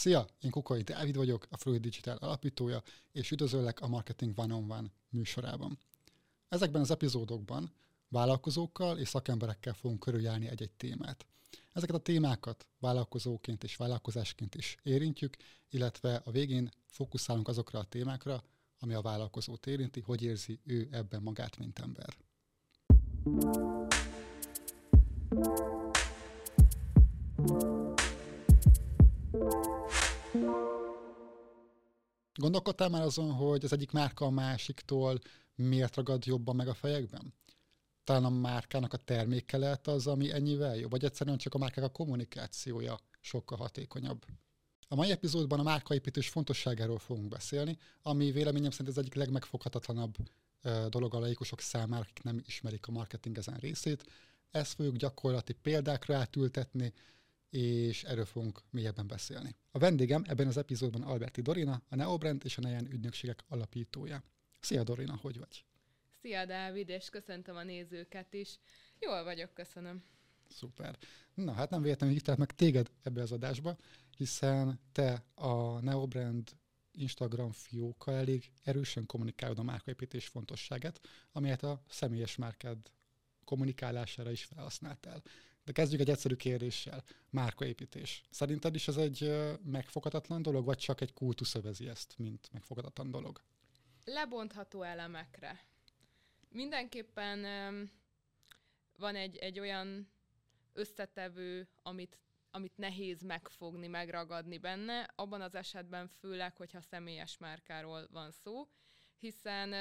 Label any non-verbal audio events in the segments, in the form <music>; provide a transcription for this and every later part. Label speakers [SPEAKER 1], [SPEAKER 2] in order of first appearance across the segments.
[SPEAKER 1] Szia, én Kukai Dávid vagyok, a Fluid Digital alapítója, és üdvözöllek a Marketing One on One műsorában. Ezekben az epizódokban vállalkozókkal és szakemberekkel fogunk körüljárni egy-egy témát. Ezeket a témákat vállalkozóként és vállalkozásként is érintjük, illetve a végén fókuszálunk azokra a témákra, ami a vállalkozót érinti, hogy érzi ő ebben magát, mint ember. Gondolkodtál már azon, hogy az egyik márka a másiktól miért ragad jobban meg a fejekben? Talán a márkának a terméke lehet az, ami ennyivel jobb, vagy egyszerűen csak a márkák a kommunikációja sokkal hatékonyabb. A mai epizódban a márkaépítés fontosságáról fogunk beszélni, ami véleményem szerint az egyik legmegfoghatatlanabb dolog a laikusok számára, akik nem ismerik a marketing ezen részét. Ezt fogjuk gyakorlati példákra átültetni, és erről fogunk mélyebben beszélni. A vendégem ebben az epizódban Alberti Dorina, a Neobrand és a Nejen ügynökségek alapítója. Szia Dorina, hogy vagy?
[SPEAKER 2] Szia Dávid, és köszöntöm a nézőket is. Jól vagyok, köszönöm.
[SPEAKER 1] Szuper. Na hát nem véletlenül hívtál meg téged ebbe az adásba, hiszen te a Neobrand Instagram fiókkal elég erősen kommunikálod a márkaépítés fontosságát, amelyet a személyes márkád kommunikálására is felhasználtál. De kezdjük egy egyszerű kérdéssel. Márkaépítés. Szerinted is ez egy megfoghatatlan dolog, vagy csak egy kultusz övezi ezt, mint megfoghatatlan dolog?
[SPEAKER 2] Lebontható elemekre. Mindenképpen van egy, egy olyan összetevő, amit, amit nehéz megfogni, megragadni benne, abban az esetben főleg, hogyha személyes márkáról van szó, hiszen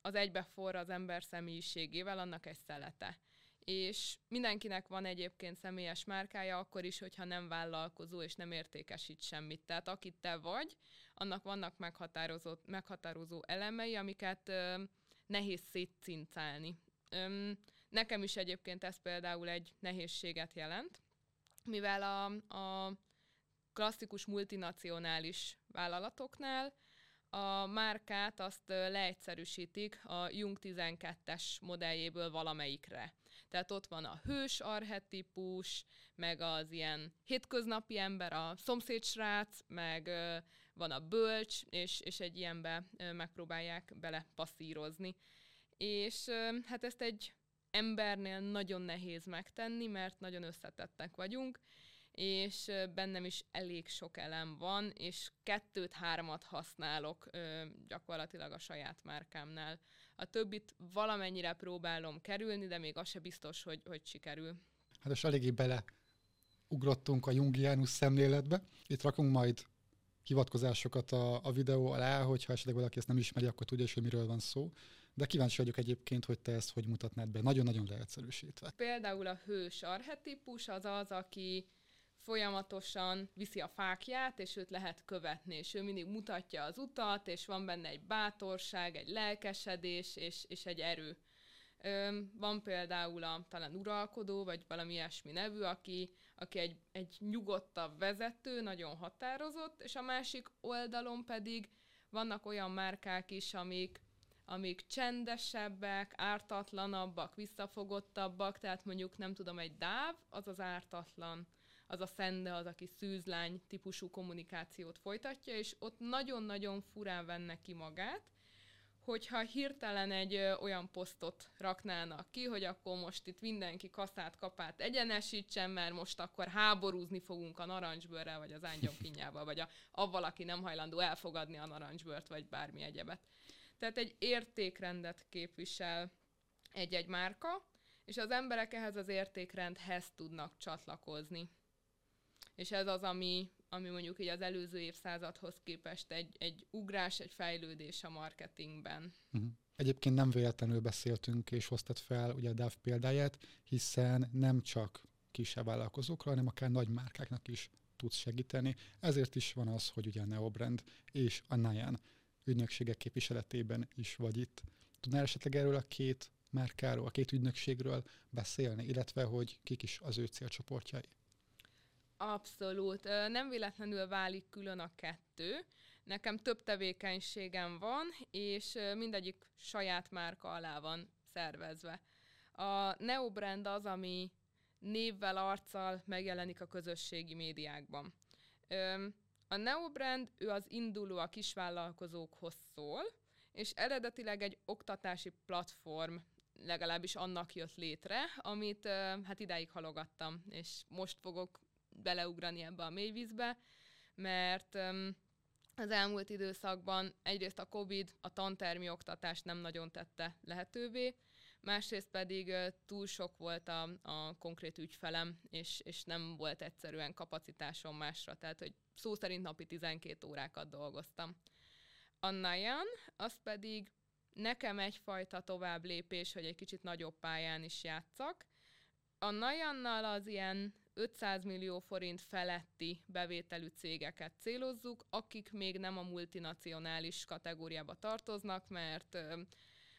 [SPEAKER 2] az egybeforr az ember személyiségével, annak egy szelete és mindenkinek van egyébként személyes márkája, akkor is, hogyha nem vállalkozó és nem értékesít semmit. Tehát akit te vagy, annak vannak meghatározó, meghatározó elemei, amiket ö, nehéz szétcincálni. Ö, nekem is egyébként ez például egy nehézséget jelent, mivel a, a klasszikus multinacionális vállalatoknál a márkát azt leegyszerűsítik a Jung 12-es modelljéből valamelyikre. Tehát ott van a hős arhetipus, meg az ilyen hétköznapi ember, a szomszédsrác, meg van a bölcs, és, és egy ilyenbe megpróbálják bele passzírozni. És hát ezt egy embernél nagyon nehéz megtenni, mert nagyon összetettek vagyunk, és bennem is elég sok elem van, és kettőt-hármat használok gyakorlatilag a saját márkámnál. A többit valamennyire próbálom kerülni, de még az se biztos, hogy, hogy sikerül.
[SPEAKER 1] Hát és eléggé bele ugrottunk a jungiánus szemléletbe. Itt rakunk majd hivatkozásokat a, a videó alá, hogyha esetleg valaki ezt nem ismeri, akkor tudja is, hogy miről van szó. De kíváncsi vagyok egyébként, hogy te ezt hogy mutatnád be, nagyon-nagyon leegyszerűsítve.
[SPEAKER 2] Például a hős arhetipus az az, aki folyamatosan viszi a fákját, és őt lehet követni, és ő mindig mutatja az utat, és van benne egy bátorság, egy lelkesedés, és, és egy erő. Van például a talán uralkodó, vagy valami ilyesmi nevű, aki, aki egy, egy nyugodtabb vezető, nagyon határozott, és a másik oldalon pedig vannak olyan márkák is, amik, amik csendesebbek, ártatlanabbak, visszafogottabbak, tehát mondjuk nem tudom, egy dáv, az az ártatlan az a szende, az, aki szűzlány típusú kommunikációt folytatja, és ott nagyon-nagyon furán venne ki magát, hogyha hirtelen egy olyan posztot raknának ki, hogy akkor most itt mindenki kaszát, kapát egyenesítsen, mert most akkor háborúzni fogunk a narancsbőrrel, vagy az ángyomkinyával, vagy a, avval, aki nem hajlandó elfogadni a narancsbőrt, vagy bármi egyebet. Tehát egy értékrendet képvisel egy-egy márka, és az emberek ehhez az értékrendhez tudnak csatlakozni és ez az, ami, ami mondjuk így az előző évszázadhoz képest egy, egy ugrás, egy fejlődés a marketingben.
[SPEAKER 1] Uh-huh. Egyébként nem véletlenül beszéltünk és hoztad fel ugye a DAV példáját, hiszen nem csak kisebb vállalkozókra, hanem akár nagy márkáknak is tudsz segíteni. Ezért is van az, hogy ugye a Neobrand és a Nayan ügynökségek képviseletében is vagy itt. Tudnál esetleg erről a két márkáról, a két ügynökségről beszélni, illetve hogy kik is az ő célcsoportjai?
[SPEAKER 2] Abszolút. Nem véletlenül válik külön a kettő. Nekem több tevékenységem van, és mindegyik saját márka alá van szervezve. A Neobrand az, ami névvel, arccal megjelenik a közösségi médiákban. A Neobrand, ő az induló a kisvállalkozókhoz szól, és eredetileg egy oktatási platform legalábbis annak jött létre, amit hát idáig halogattam, és most fogok beleugrani ebbe a mélyvízbe, mert az elmúlt időszakban egyrészt a COVID a tantermi oktatást nem nagyon tette lehetővé, másrészt pedig túl sok volt a, a konkrét ügyfelem, és, és nem volt egyszerűen kapacitásom másra, tehát hogy szó szerint napi 12 órákat dolgoztam. A Nayan, az pedig nekem egyfajta tovább lépés, hogy egy kicsit nagyobb pályán is játszak. A Nayannal az ilyen 500 millió forint feletti bevételű cégeket célozzuk, akik még nem a multinacionális kategóriába tartoznak, mert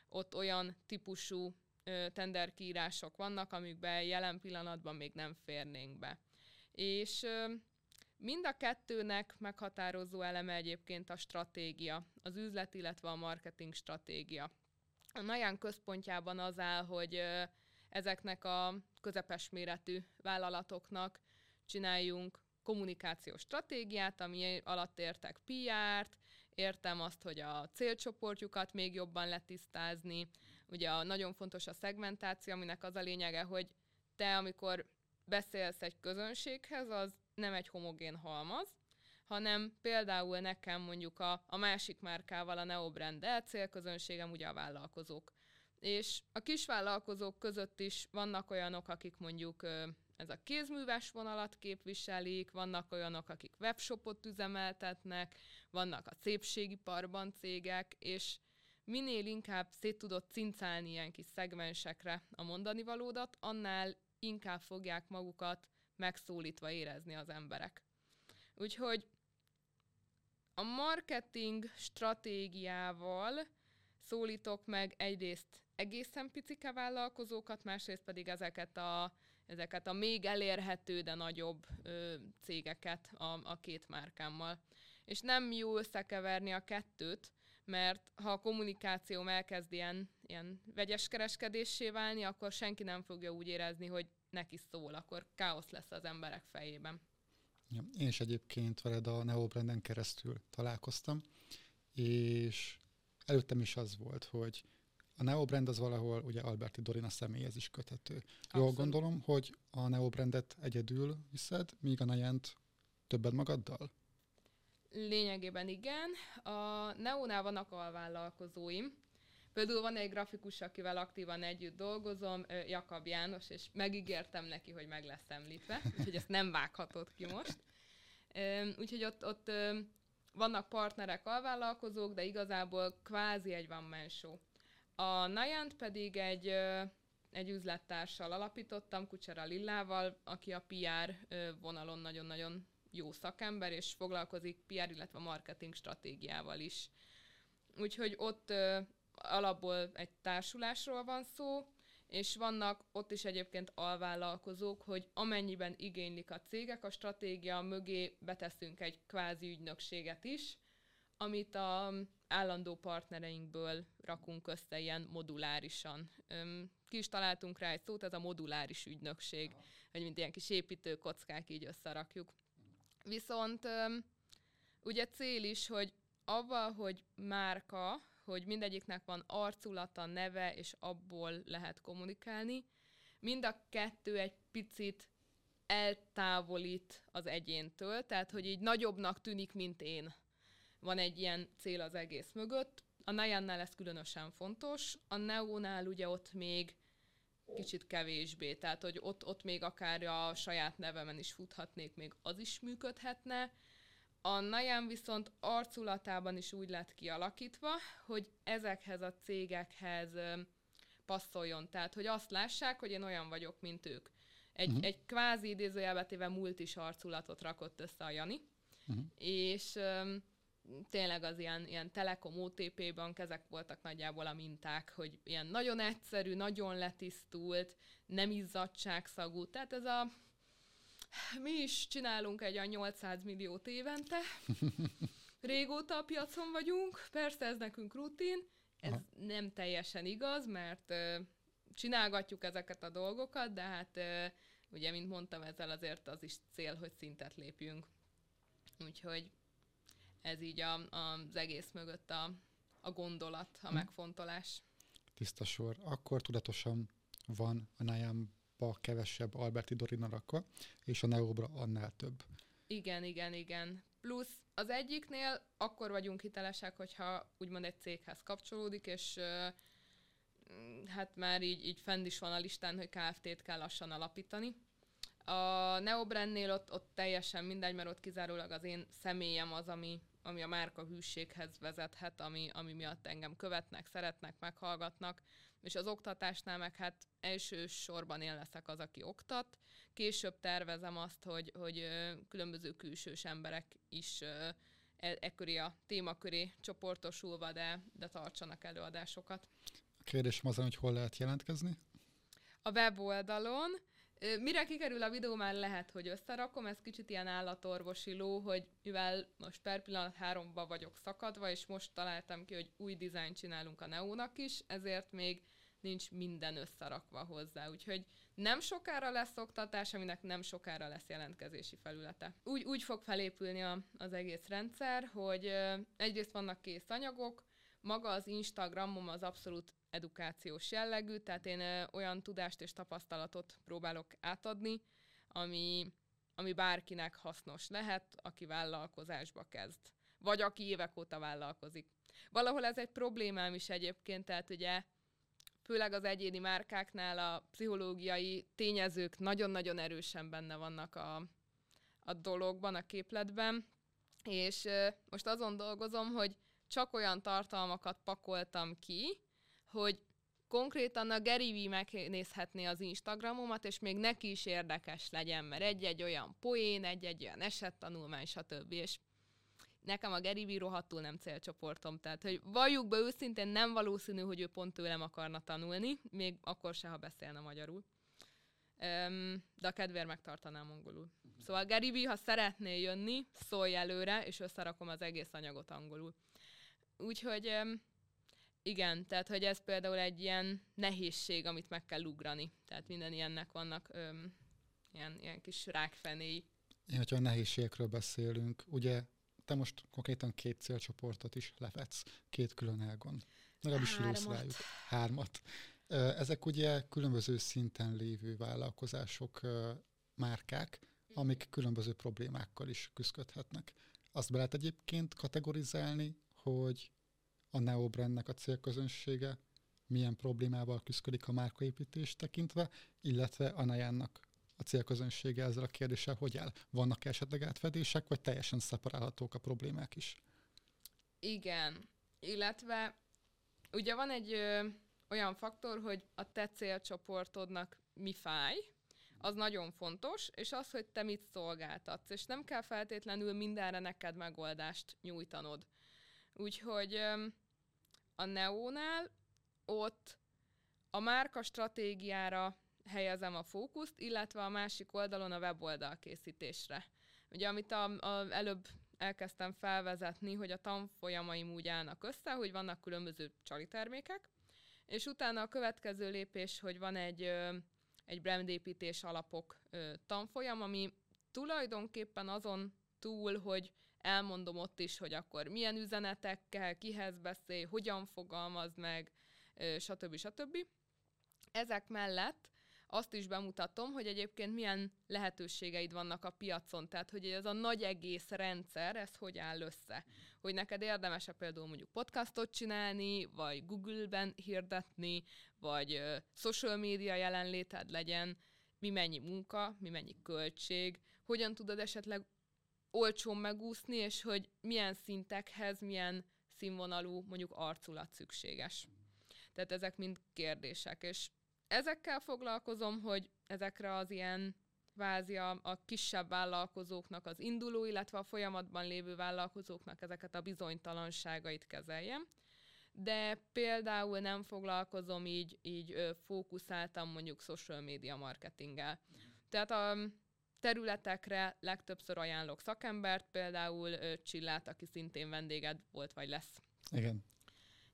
[SPEAKER 2] ott olyan típusú tenderkiírások vannak, amikbe jelen pillanatban még nem férnénk be. És Mind a kettőnek meghatározó eleme egyébként a stratégia, az üzlet, illetve a marketing stratégia. A Naján központjában az áll, hogy ezeknek a közepes méretű vállalatoknak csináljunk kommunikációs stratégiát, ami alatt értek PR-t, értem azt, hogy a célcsoportjukat még jobban letisztázni. Ugye a, nagyon fontos a szegmentáció, aminek az a lényege, hogy te, amikor beszélsz egy közönséghez, az nem egy homogén halmaz, hanem például nekem mondjuk a, a másik márkával, a Neobrand célközönségem ugye a vállalkozók. És a kisvállalkozók között is vannak olyanok, akik mondjuk ez a kézműves vonalat képviselik, vannak olyanok, akik webshopot üzemeltetnek, vannak a szépségiparban cégek, és minél inkább szét tudod cincálni ilyen kis szegmensekre a mondani valódat, annál inkább fogják magukat megszólítva érezni az emberek. Úgyhogy a marketing stratégiával szólítok meg egyrészt egészen picike vállalkozókat, másrészt pedig ezeket a, ezeket a még elérhető, de nagyobb ö, cégeket a, a két márkámmal. És nem jó összekeverni a kettőt, mert ha a kommunikáció elkezd ilyen, ilyen vegyes kereskedéssé válni, akkor senki nem fogja úgy érezni, hogy neki szól, akkor káosz lesz az emberek fejében.
[SPEAKER 1] Ja, én is egyébként veled a Neobranden keresztül találkoztam, és előttem is az volt, hogy a Neobrand az valahol ugye Alberti Dorina személyhez is köthető. Abszolút. Jól gondolom, hogy a Neobrandet egyedül viszed, míg a Najent többet magaddal?
[SPEAKER 2] Lényegében igen. A Neonál vannak alvállalkozóim, Például van egy grafikus, akivel aktívan együtt dolgozom, Jakab János, és megígértem neki, hogy meg lesz említve, <laughs> úgyhogy ezt nem vághatod ki most. Úgyhogy ott, ott vannak partnerek, alvállalkozók, de igazából kvázi egy van show. A Nayant pedig egy, egy üzlettársal alapítottam, Kucsera Lillával, aki a PR vonalon nagyon-nagyon jó szakember, és foglalkozik PR, illetve marketing stratégiával is. Úgyhogy ott alapból egy társulásról van szó, és vannak ott is egyébként alvállalkozók, hogy amennyiben igénylik a cégek, a stratégia mögé beteszünk egy kvázi ügynökséget is, amit a állandó partnereinkből rakunk össze ilyen modulárisan. Ki is találtunk rá egy szót, ez a moduláris ügynökség, hogy mint ilyen kis építőkockák így összerakjuk. Viszont ugye cél is, hogy avval, hogy márka, hogy mindegyiknek van arculata, neve, és abból lehet kommunikálni. Mind a kettő egy picit eltávolít az egyéntől, tehát hogy így nagyobbnak tűnik, mint én. Van egy ilyen cél az egész mögött. A Nayannál ez különösen fontos, a Neonál ugye ott még kicsit kevésbé, tehát hogy ott, ott még akár a saját nevemen is futhatnék, még az is működhetne, a Nayan viszont arculatában is úgy lett kialakítva, hogy ezekhez a cégekhez passzoljon. Tehát, hogy azt lássák, hogy én olyan vagyok, mint ők. Egy, uh-huh. egy kvázi idézőjelbetéve multis arculatot rakott össze a Jani, uh-huh. és tényleg az ilyen, ilyen Telekom OTP bank, ezek voltak nagyjából a minták, hogy ilyen nagyon egyszerű, nagyon letisztult, nem izzadságszagú, tehát ez a mi is csinálunk egy a 800 milliót évente. <laughs> Régóta a piacon vagyunk, persze ez nekünk rutin, ez Aha. nem teljesen igaz, mert uh, csinálgatjuk ezeket a dolgokat, de hát uh, ugye, mint mondtam, ezzel azért az is cél, hogy szintet lépjünk. Úgyhogy ez így a, a, az egész mögött a, a gondolat, a hm. megfontolás.
[SPEAKER 1] Tiszta sor. Akkor tudatosan van a nájámba kevesebb Alberti Dorina rakva, és a Neobra annál több.
[SPEAKER 2] Igen, igen, igen. Plusz az egyiknél akkor vagyunk hitelesek, hogyha úgymond egy céghez kapcsolódik, és hát már így, így fenn is van a listán, hogy KFT-t kell lassan alapítani. A Neobrandnél ott, ott teljesen mindegy, mert ott kizárólag az én személyem az, ami, ami a márka hűséghez vezethet, ami, ami miatt engem követnek, szeretnek, meghallgatnak, és az oktatásnál meg hát elsősorban én leszek az, aki oktat. Később tervezem azt, hogy, hogy különböző külsős emberek is e, e köré a téma köré csoportosulva, de, de tartsanak előadásokat.
[SPEAKER 1] A kérdésem az, hogy hol lehet jelentkezni?
[SPEAKER 2] A weboldalon, Mire kikerül a videó, már lehet, hogy összerakom, ez kicsit ilyen állatorvosi ló, hogy mivel most per pillanat háromba vagyok szakadva, és most találtam ki, hogy új dizájn csinálunk a Neónak is, ezért még nincs minden összerakva hozzá. Úgyhogy nem sokára lesz oktatás, aminek nem sokára lesz jelentkezési felülete. Úgy, úgy fog felépülni a, az egész rendszer, hogy egyrészt vannak kész anyagok, maga az Instagramom az abszolút edukációs jellegű, tehát én olyan tudást és tapasztalatot próbálok átadni, ami, ami bárkinek hasznos lehet, aki vállalkozásba kezd. Vagy aki évek óta vállalkozik. Valahol ez egy problémám is egyébként, tehát ugye főleg az egyéni márkáknál a pszichológiai tényezők nagyon-nagyon erősen benne vannak a, a dologban, a képletben, és most azon dolgozom, hogy csak olyan tartalmakat pakoltam ki, hogy konkrétan a Gary V megnézhetné az Instagramomat, és még neki is érdekes legyen, mert egy-egy olyan poén, egy-egy olyan esettanulmány, stb. És nekem a Gary V rohadtul nem célcsoportom, tehát hogy valljuk be őszintén nem valószínű, hogy ő pont tőlem akarna tanulni, még akkor se, ha beszélne magyarul. Um, de a kedvér megtartanám angolul. Szóval Gary V, ha szeretné jönni, szólj előre, és összerakom az egész anyagot angolul. Úgyhogy um, igen, tehát hogy ez például egy ilyen nehézség, amit meg kell ugrani. Tehát minden ilyennek vannak öm, ilyen, ilyen kis rákfenéi.
[SPEAKER 1] Én, hogyha a nehézségekről beszélünk, ugye te most konkrétan két célcsoportot is levetsz, két külön elgon. Legalábbis lősz rájuk. Hármat. Ezek ugye különböző szinten lévő vállalkozások, márkák, amik különböző problémákkal is küzdhetnek. Azt be lehet egyébként kategorizálni, hogy a Neobrandnek a célközönsége milyen problémával küzdik a márkaépítés tekintve, illetve a Najának a célközönsége ezzel a kérdéssel hogy áll? Vannak esetleg átfedések, vagy teljesen szeparálhatók a problémák is?
[SPEAKER 2] Igen, illetve ugye van egy ö, olyan faktor, hogy a te célcsoportodnak mi fáj, az nagyon fontos, és az, hogy te mit szolgáltatsz, és nem kell feltétlenül mindenre neked megoldást nyújtanod. Úgyhogy ö, a Neónál ott a márka stratégiára helyezem a fókuszt, illetve a másik oldalon a weboldal készítésre. Ugye, amit a, a, előbb elkezdtem felvezetni, hogy a tanfolyamaim úgy állnak össze, hogy vannak különböző csali termékek, és utána a következő lépés, hogy van egy, egy brandépítés alapok tanfolyam, ami tulajdonképpen azon túl, hogy elmondom ott is, hogy akkor milyen üzenetekkel, kihez beszélj, hogyan fogalmaz meg, stb. stb. Ezek mellett azt is bemutatom, hogy egyébként milyen lehetőségeid vannak a piacon, tehát hogy ez a nagy egész rendszer, ez hogy áll össze. Hogy neked érdemes-e például mondjuk podcastot csinálni, vagy Google-ben hirdetni, vagy social media jelenléted legyen, mi mennyi munka, mi mennyi költség, hogyan tudod esetleg olcsón megúszni, és hogy milyen szintekhez, milyen színvonalú mondjuk arculat szükséges. Tehát ezek mind kérdések, és ezekkel foglalkozom, hogy ezekre az ilyen vázi a, a kisebb vállalkozóknak az induló, illetve a folyamatban lévő vállalkozóknak ezeket a bizonytalanságait kezeljem. De például nem foglalkozom így, így fókuszáltam mondjuk social media marketinggel. Tehát a, területekre legtöbbször ajánlok szakembert, például Csillát, aki szintén vendéged volt vagy lesz.
[SPEAKER 1] Igen.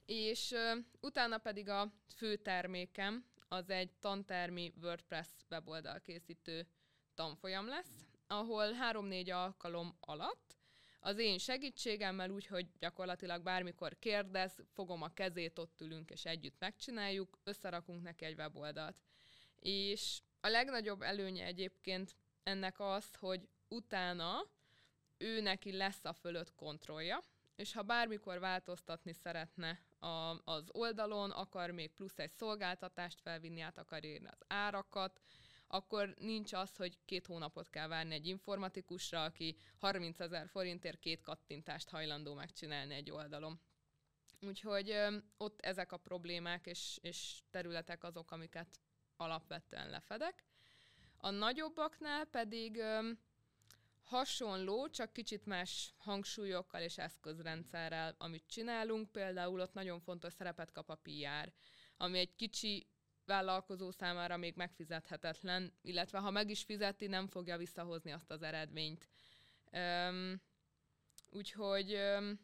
[SPEAKER 2] És ö, utána pedig a fő termékem, az egy tantermi WordPress weboldal készítő tanfolyam lesz, ahol három-négy alkalom alatt az én segítségemmel, úgy, hogy gyakorlatilag bármikor kérdez, fogom a kezét, ott ülünk és együtt megcsináljuk, összerakunk neki egy weboldalt. És a legnagyobb előnye egyébként ennek az, hogy utána ő neki lesz a fölött kontrollja, és ha bármikor változtatni szeretne a, az oldalon, akar még plusz egy szolgáltatást felvinni, át akar írni az árakat, akkor nincs az, hogy két hónapot kell várni egy informatikusra, aki 30 ezer forintért két kattintást hajlandó megcsinálni egy oldalon. Úgyhogy ö, ott ezek a problémák és, és területek azok, amiket alapvetően lefedek. A nagyobbaknál pedig hasonló, csak kicsit más hangsúlyokkal és eszközrendszerrel, amit csinálunk. Például ott nagyon fontos szerepet kap a PR, ami egy kicsi vállalkozó számára még megfizethetetlen, illetve ha meg is fizeti, nem fogja visszahozni azt az eredményt. Um, úgyhogy um,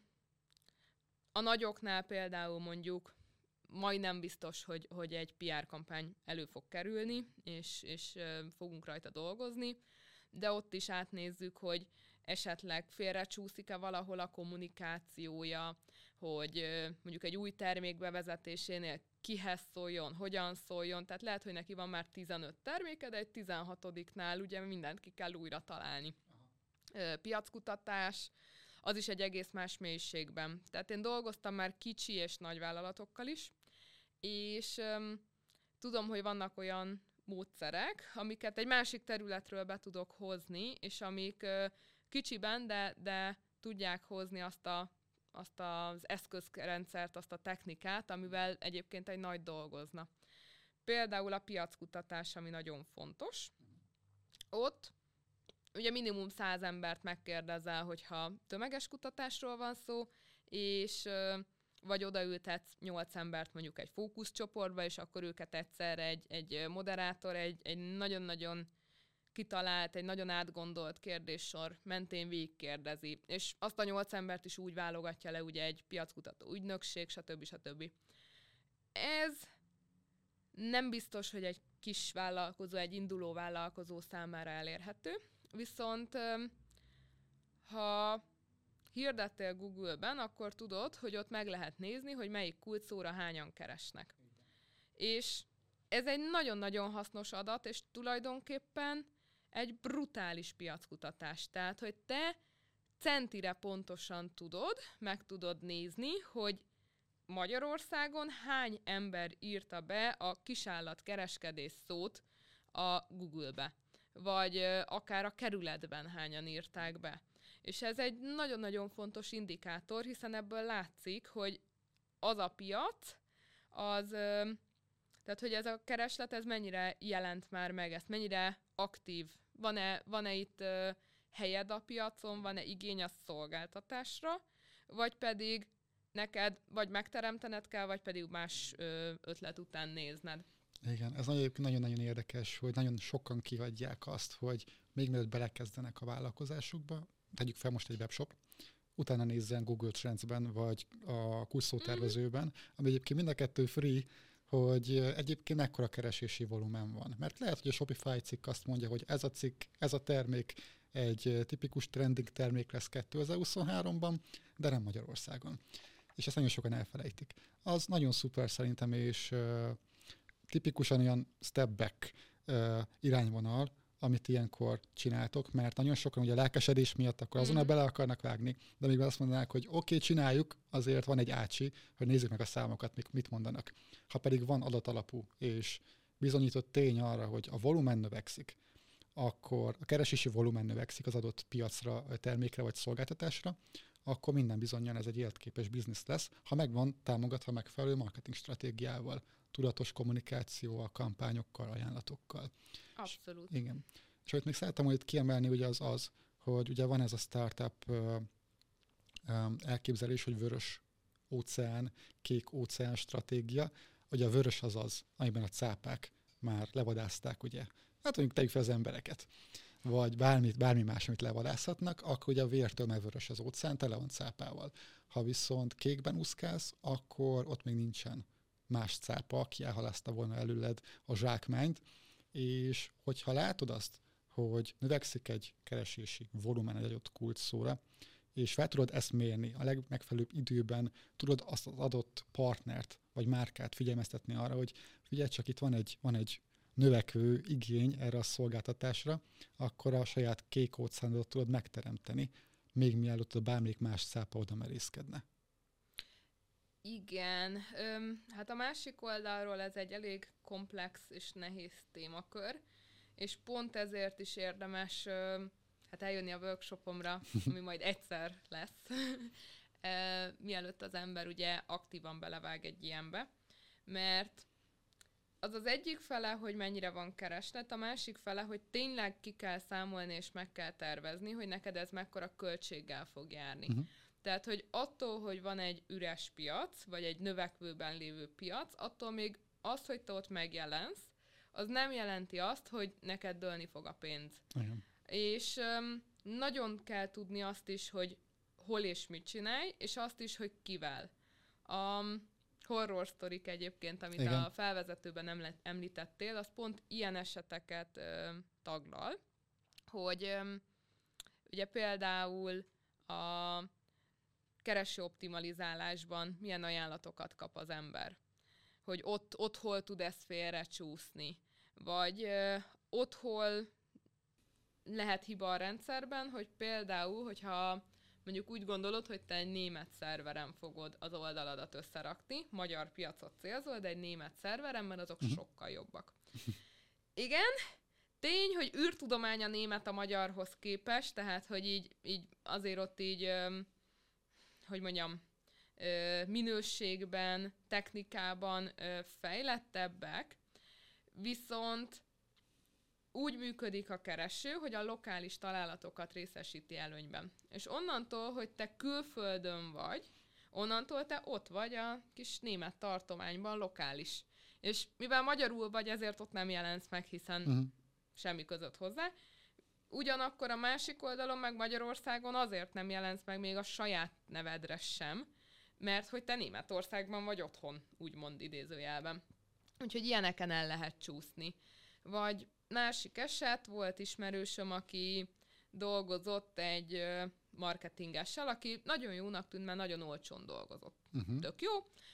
[SPEAKER 2] a nagyoknál például mondjuk majdnem biztos, hogy, hogy egy PR kampány elő fog kerülni, és, és fogunk rajta dolgozni, de ott is átnézzük, hogy esetleg félrecsúszik-e valahol a kommunikációja, hogy mondjuk egy új termék bevezetésénél kihez szóljon, hogyan szóljon, tehát lehet, hogy neki van már 15 terméke, de egy 16-nál ugye mindent ki kell újra találni. Aha. Piackutatás, az is egy egész más mélységben. Tehát én dolgoztam már kicsi és nagy vállalatokkal is, és um, tudom, hogy vannak olyan módszerek, amiket egy másik területről be tudok hozni, és amik uh, kicsiben, de, de tudják hozni azt a azt az eszközrendszert, azt a technikát, amivel egyébként egy nagy dolgozna. Például a piackutatás, ami nagyon fontos. Ott ugye minimum száz embert megkérdezel, hogyha tömeges kutatásról van szó, és vagy odaültetsz nyolc embert mondjuk egy fókuszcsoportba, és akkor őket egyszer egy, egy moderátor, egy, egy nagyon-nagyon kitalált, egy nagyon átgondolt kérdéssor mentén végigkérdezi, és azt a nyolc embert is úgy válogatja le, ugye egy piackutató ügynökség, stb. stb. Ez nem biztos, hogy egy kis vállalkozó, egy induló vállalkozó számára elérhető, viszont ha hirdettél Google-ben, akkor tudod, hogy ott meg lehet nézni, hogy melyik kulcsszóra hányan keresnek. És ez egy nagyon-nagyon hasznos adat, és tulajdonképpen egy brutális piackutatás. Tehát, hogy te centire pontosan tudod, meg tudod nézni, hogy Magyarországon hány ember írta be a kisállat kereskedés szót a Google-be, vagy akár a kerületben hányan írták be. És ez egy nagyon-nagyon fontos indikátor, hiszen ebből látszik, hogy az a piac, az, tehát hogy ez a kereslet, ez mennyire jelent már meg, ezt mennyire aktív van-e, van-e itt helyed a piacon, van-e igény a szolgáltatásra, vagy pedig neked vagy megteremtened kell, vagy pedig más ötlet után nézned.
[SPEAKER 1] Igen, ez nagyon-nagyon érdekes, hogy nagyon sokan kihagyják azt, hogy még mielőtt belekezdenek a vállalkozásukba, tegyük fel most egy webshop, utána nézzen Google Trends-ben, vagy a kurszótervezőben, mm. ami egyébként mind a kettő free, hogy egyébként mekkora keresési volumen van. Mert lehet, hogy a Shopify cikk azt mondja, hogy ez a cikk, ez a termék egy tipikus trending termék lesz 2023-ban, de nem Magyarországon. És ezt nagyon sokan elfelejtik. Az nagyon szuper szerintem, és uh, tipikusan olyan step back uh, irányvonal, amit ilyenkor csináltok, mert nagyon sokan ugye a lelkesedés miatt akkor azonnal mm. bele akarnak vágni, de még azt mondanák, hogy oké, okay, csináljuk, azért van egy ácsi, hogy nézzük meg a számokat, mit mondanak. Ha pedig van adatalapú és bizonyított tény arra, hogy a volumen növekszik, akkor a keresési volumen növekszik az adott piacra, termékre vagy szolgáltatásra, akkor minden bizonyan ez egy életképes biznisz lesz, ha megvan támogatva megfelelő marketing stratégiával, tudatos kommunikációval, kampányokkal, ajánlatokkal.
[SPEAKER 2] Abszolút.
[SPEAKER 1] És, igen. És amit még szeretem hogy kiemelni, ugye az az, hogy ugye van ez a startup elképzelés, hogy vörös óceán, kék óceán stratégia. Ugye a vörös az az, amiben a cápák már levadázták, ugye, hát mondjuk tegyük fel az embereket, vagy bármi, bármi más, amit levadászhatnak, akkor ugye a vértől már vörös az óceán, tele van cápával. Ha viszont kékben úszkálsz, akkor ott még nincsen más cápa, aki elhalaszta volna előled a zsákmányt, és hogyha látod azt, hogy növekszik egy keresési volumen egy adott kulcs szóra, és fel tudod ezt mérni a legmegfelelőbb időben, tudod azt az adott partnert vagy márkát figyelmeztetni arra, hogy figyelj csak itt van egy, van egy növekvő igény erre a szolgáltatásra, akkor a saját kék óceánot tudod megteremteni, még mielőtt a bármelyik más szápa oda merészkedne.
[SPEAKER 2] Igen, öm, hát a másik oldalról ez egy elég komplex és nehéz témakör, és pont ezért is érdemes öm, hát eljönni a workshopomra, ami majd egyszer lesz, <laughs> e, mielőtt az ember ugye aktívan belevág egy ilyenbe, mert az az egyik fele, hogy mennyire van kereslet, a másik fele, hogy tényleg ki kell számolni és meg kell tervezni, hogy neked ez mekkora költséggel fog járni. Uh-huh. Tehát, hogy attól, hogy van egy üres piac, vagy egy növekvőben lévő piac, attól még az, hogy te ott megjelensz, az nem jelenti azt, hogy neked dőlni fog a pénz. Igen. És um, nagyon kell tudni azt is, hogy hol és mit csinálj, és azt is, hogy kivel. A horror sztorik egyébként, amit Igen. a felvezetőben említettél, az pont ilyen eseteket ö, taglal, hogy ö, ugye például a kereső optimalizálásban milyen ajánlatokat kap az ember. Hogy ott, ott hol tud ez félre csúszni. Vagy ö, ott hol lehet hiba a rendszerben, hogy például, hogyha mondjuk úgy gondolod, hogy te egy német szerveren fogod az oldaladat összerakni, magyar piacot célzol, de egy német szerveren, mert azok uh-huh. sokkal jobbak. Igen, tény, hogy űrtudomány a német a magyarhoz képest, tehát hogy így, így azért ott így, hogy mondjam, minőségben, technikában fejlettebbek, viszont úgy működik a kereső, hogy a lokális találatokat részesíti előnyben. És onnantól, hogy te külföldön vagy, onnantól te ott vagy a kis német tartományban lokális. És mivel magyarul vagy, ezért ott nem jelensz meg, hiszen uh-huh. semmi között hozzá. Ugyanakkor a másik oldalon, meg Magyarországon azért nem jelensz meg még a saját nevedre sem, mert hogy te Németországban vagy otthon, úgymond idézőjelben. Úgyhogy ilyeneken el lehet csúszni. Vagy másik eset, volt ismerősöm, aki dolgozott egy marketingessel, aki nagyon jónak tűnt, mert nagyon olcsón dolgozott. Uh-huh. Tök jó,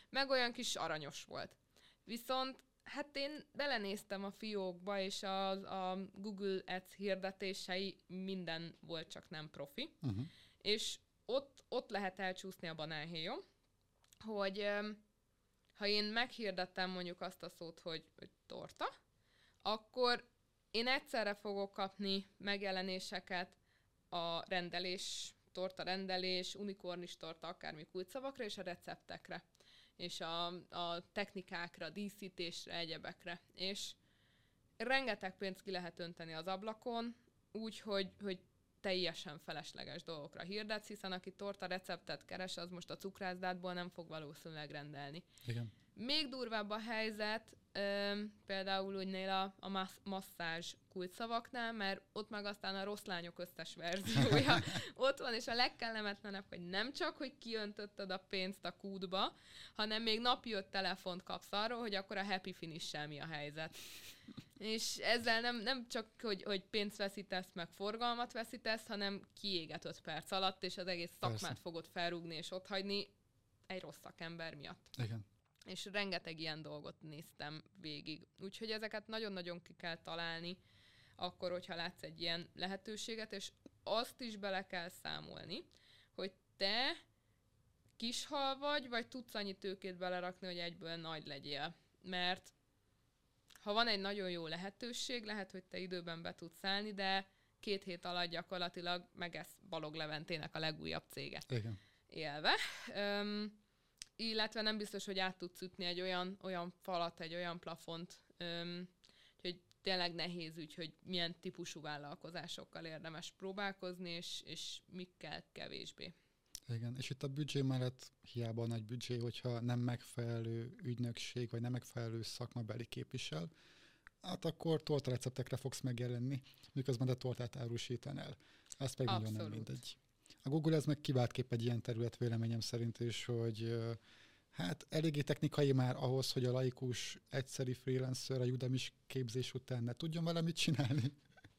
[SPEAKER 2] meg olyan kis aranyos volt. Viszont hát én belenéztem a fiókba, és a, a Google Ads hirdetései minden volt, csak nem profi. Uh-huh. És ott, ott lehet elcsúszni a banánhéjon, hogy ha én meghirdettem mondjuk azt a szót, hogy, hogy torta, akkor én egyszerre fogok kapni megjelenéseket a rendelés, torta rendelés, unikornis torta, akármi kulcsszavakra, és a receptekre, és a, a technikákra, díszítésre, egyebekre. És rengeteg pénzt ki lehet önteni az ablakon, úgy, hogy, hogy teljesen felesleges dolgokra hirdetsz, hiszen aki torta receptet keres, az most a cukrászdátból nem fog valószínűleg rendelni.
[SPEAKER 1] Igen.
[SPEAKER 2] Még durvább a helyzet, ö, például úgynél a, a massz, masszázs kulcsszavaknál, mert ott meg aztán a rossz lányok összes verziója <laughs> ott van, és a legkellemetlenebb, hogy nem csak, hogy kiöntötted a pénzt a kútba, hanem még napi öt telefont kapsz arról, hogy akkor a happy finish mi a helyzet. És ezzel nem, nem csak, hogy, hogy pénzt veszítesz, meg forgalmat veszítesz, hanem kiéget öt perc alatt, és az egész szakmát Persze. fogod felrúgni és ott hagyni egy rossz szakember miatt.
[SPEAKER 1] Igen
[SPEAKER 2] és rengeteg ilyen dolgot néztem végig. Úgyhogy ezeket nagyon-nagyon ki kell találni, akkor, hogyha látsz egy ilyen lehetőséget, és azt is bele kell számolni, hogy te kishal vagy, vagy tudsz annyi tőkét belerakni, hogy egyből nagy legyél. Mert ha van egy nagyon jó lehetőség, lehet, hogy te időben be tudsz állni, de két hét alatt gyakorlatilag megesz Balog Leventének a legújabb cége.
[SPEAKER 1] Igen.
[SPEAKER 2] Élve. Üm, illetve nem biztos, hogy át tudsz ütni egy olyan, olyan falat, egy olyan plafont, öm, hogy tényleg nehéz ügy, hogy milyen típusú vállalkozásokkal érdemes próbálkozni, és, és mikkel kevésbé.
[SPEAKER 1] Igen, és itt a büdzsé mellett hiába nagy büdzsé, hogyha nem megfelelő ügynökség, vagy nem megfelelő szakmabeli képvisel, hát akkor torta receptekre fogsz megjelenni, miközben te tortát árusítanál. Ez pedig nagyon nem mindegy. A Google ez meg kiváltképp egy ilyen terület véleményem szerint is, hogy hát eléggé technikai már ahhoz, hogy a laikus egyszeri freelancer a udemy képzés után ne tudjon vele mit csinálni,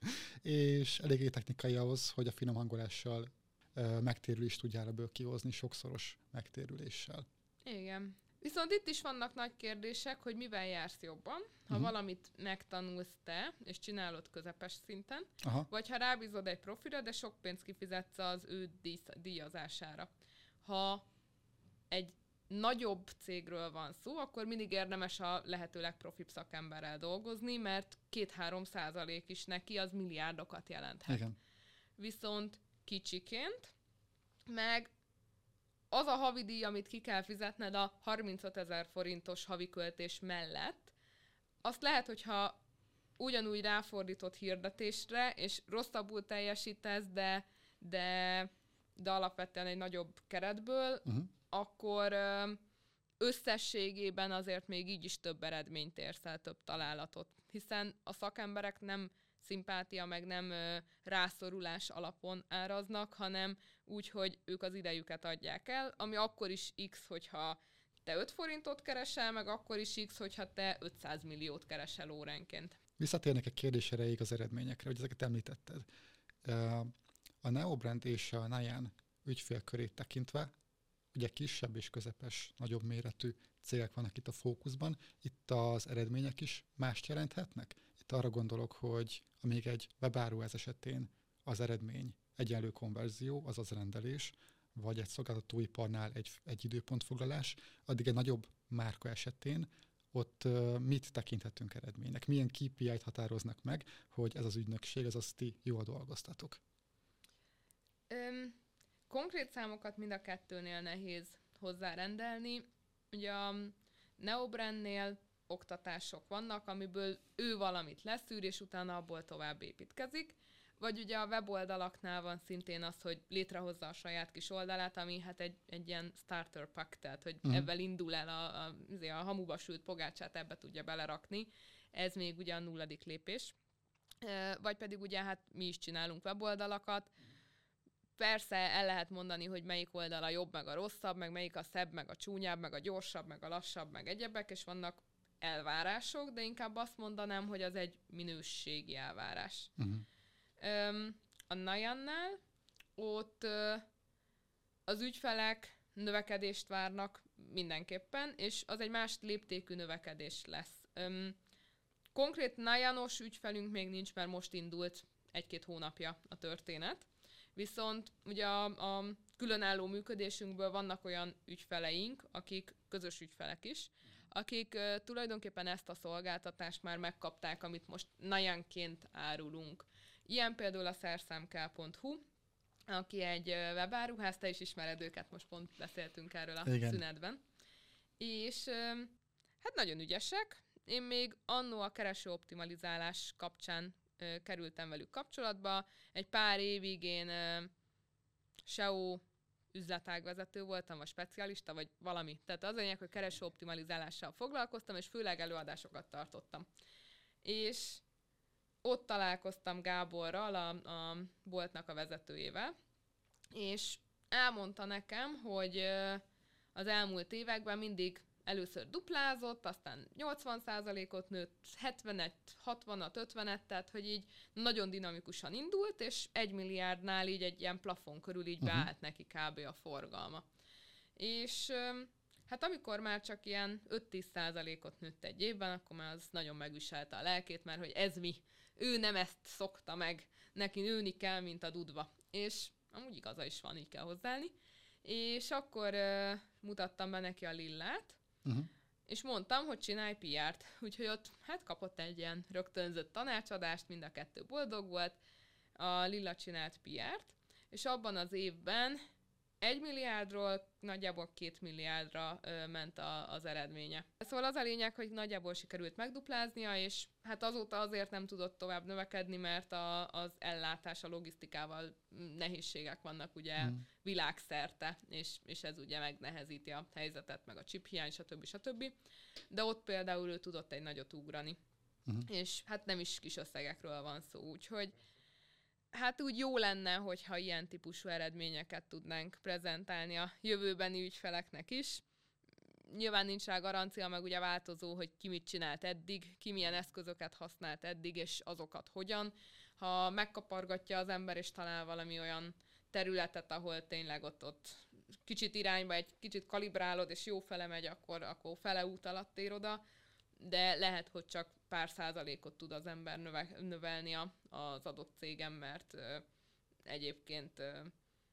[SPEAKER 1] <laughs> és eléggé technikai ahhoz, hogy a finom hangolással megtérülést tudjál ebből kihozni sokszoros megtérüléssel.
[SPEAKER 2] Igen. Viszont itt is vannak nagy kérdések, hogy mivel jársz jobban, ha uh-huh. valamit megtanulsz te, és csinálod közepes szinten, Aha. vagy ha rábízod egy profira, de sok pénzt kifizetsz az ő díjazására. Ha egy nagyobb cégről van szó, akkor mindig érdemes a lehető legprofibb szakemberrel dolgozni, mert két-három százalék is neki az milliárdokat jelenthet. Igen. Viszont kicsiként, meg az a havidíj, amit ki kell fizetned a 35 ezer forintos havi költés mellett, azt lehet, hogyha ugyanúgy ráfordított hirdetésre, és rosszabbul teljesítesz, de, de, de alapvetően egy nagyobb keretből, uh-huh. akkor összességében azért még így is több eredményt érsz el, több találatot. Hiszen a szakemberek nem szimpátia, meg nem ö, rászorulás alapon áraznak, hanem úgy, hogy ők az idejüket adják el, ami akkor is X, hogyha te 5 forintot keresel, meg akkor is X, hogyha te 500 milliót keresel óránként.
[SPEAKER 1] Visszatérnek egy kérdés erejéig az eredményekre, hogy ezeket említetted. A Neobrand és a Nayan ügyfélkörét tekintve, ugye kisebb és közepes, nagyobb méretű cégek vannak itt a fókuszban, itt az eredmények is mást jelenthetnek? Itt arra gondolok, hogy amíg egy webáruház esetén az eredmény egyenlő konverzió, azaz rendelés, vagy egy szolgáltatóiparnál egy, egy időpontfoglalás, addig egy nagyobb márka esetén ott mit tekinthetünk eredménynek? Milyen KPI-t határoznak meg, hogy ez az ügynökség, ez azt ti jól dolgoztatok?
[SPEAKER 2] Öm, konkrét számokat mind a kettőnél nehéz hozzárendelni. Ugye a Neobrandnél oktatások vannak, amiből ő valamit leszűr, és utána abból tovább építkezik. Vagy ugye a weboldalaknál van szintén az, hogy létrehozza a saját kis oldalát, ami hát egy, egy ilyen starter pack, tehát hogy uh-huh. ebben indul el a, a, a, a hamuba sült pogácsát, ebbe tudja belerakni. Ez még ugye a nulladik lépés. Vagy pedig ugye hát mi is csinálunk weboldalakat, Persze el lehet mondani, hogy melyik oldal a jobb, meg a rosszabb, meg melyik a szebb, meg a csúnyább, meg a gyorsabb, meg a lassabb, meg egyebek, és vannak elvárások, de inkább azt mondanám, hogy az egy minőségi elvárás. Uh-huh. Um, a Najannál ott uh, az ügyfelek növekedést várnak mindenképpen, és az egy más léptékű növekedés lesz. Um, konkrét Najanos ügyfelünk még nincs, mert most indult egy-két hónapja a történet. Viszont ugye a, a különálló működésünkből vannak olyan ügyfeleink, akik közös ügyfelek is, akik tulajdonképpen ezt a szolgáltatást már megkapták, amit most najanként árulunk. Ilyen például a szerszámk.hu, aki egy uh, webáruház, te is ismered őket, most pont beszéltünk erről a Igen. szünetben. És hát nagyon ügyesek. Én még annó a kereső optimalizálás kapcsán kerültem velük kapcsolatba. Egy pár évig én SEO üzletágvezető voltam, vagy specialista, vagy valami. Tehát az lényeg, hogy kereső optimalizálással foglalkoztam, és főleg előadásokat tartottam. És ott találkoztam Gáborral, a, a boltnak a vezetőjével, és elmondta nekem, hogy az elmúlt években mindig először duplázott, aztán 80%-ot nőtt, 70-et, 60-at, 50-et, tehát hogy így nagyon dinamikusan indult, és egy milliárdnál így egy ilyen plafon körül így uh-huh. beállt neki kb. a forgalma. És hát amikor már csak ilyen 5-10%-ot nőtt egy évben, akkor már az nagyon megviselte a lelkét, mert hogy ez mi, ő nem ezt szokta meg, neki nőni kell, mint a dudva. És amúgy igaza is van, így kell hozzáállni. És akkor uh, mutattam be neki a lillát, Uh-huh. És mondtam, hogy csinálj PR-t. <laughs> Úgyhogy ott hát kapott egy ilyen rögtönzött tanácsadást, mind a kettő boldog volt. A Lilla csinált PR-t, és abban az évben egy milliárdról nagyjából két milliárdra ö, ment a, az eredménye. Szóval az a lényeg, hogy nagyjából sikerült megdupláznia, és hát azóta azért nem tudott tovább növekedni, mert a, az ellátás, a logisztikával nehézségek vannak ugye hmm. világszerte, és, és ez ugye megnehezíti a helyzetet, meg a chip hiány, stb. stb. De ott például ő tudott egy nagyot ugrani. Uh-huh. És hát nem is kis összegekről van szó, úgyhogy hát úgy jó lenne, hogyha ilyen típusú eredményeket tudnánk prezentálni a jövőbeni ügyfeleknek is. Nyilván nincs rá garancia, meg ugye változó, hogy ki mit csinált eddig, ki milyen eszközöket használt eddig, és azokat hogyan. Ha megkapargatja az ember, és talál valami olyan területet, ahol tényleg ott, ott kicsit irányba, egy kicsit kalibrálod, és jó fele megy, akkor, akkor fele út alatt ér oda, de lehet, hogy csak pár százalékot tud az ember növe, növelni az adott cégem, mert ö, egyébként ö,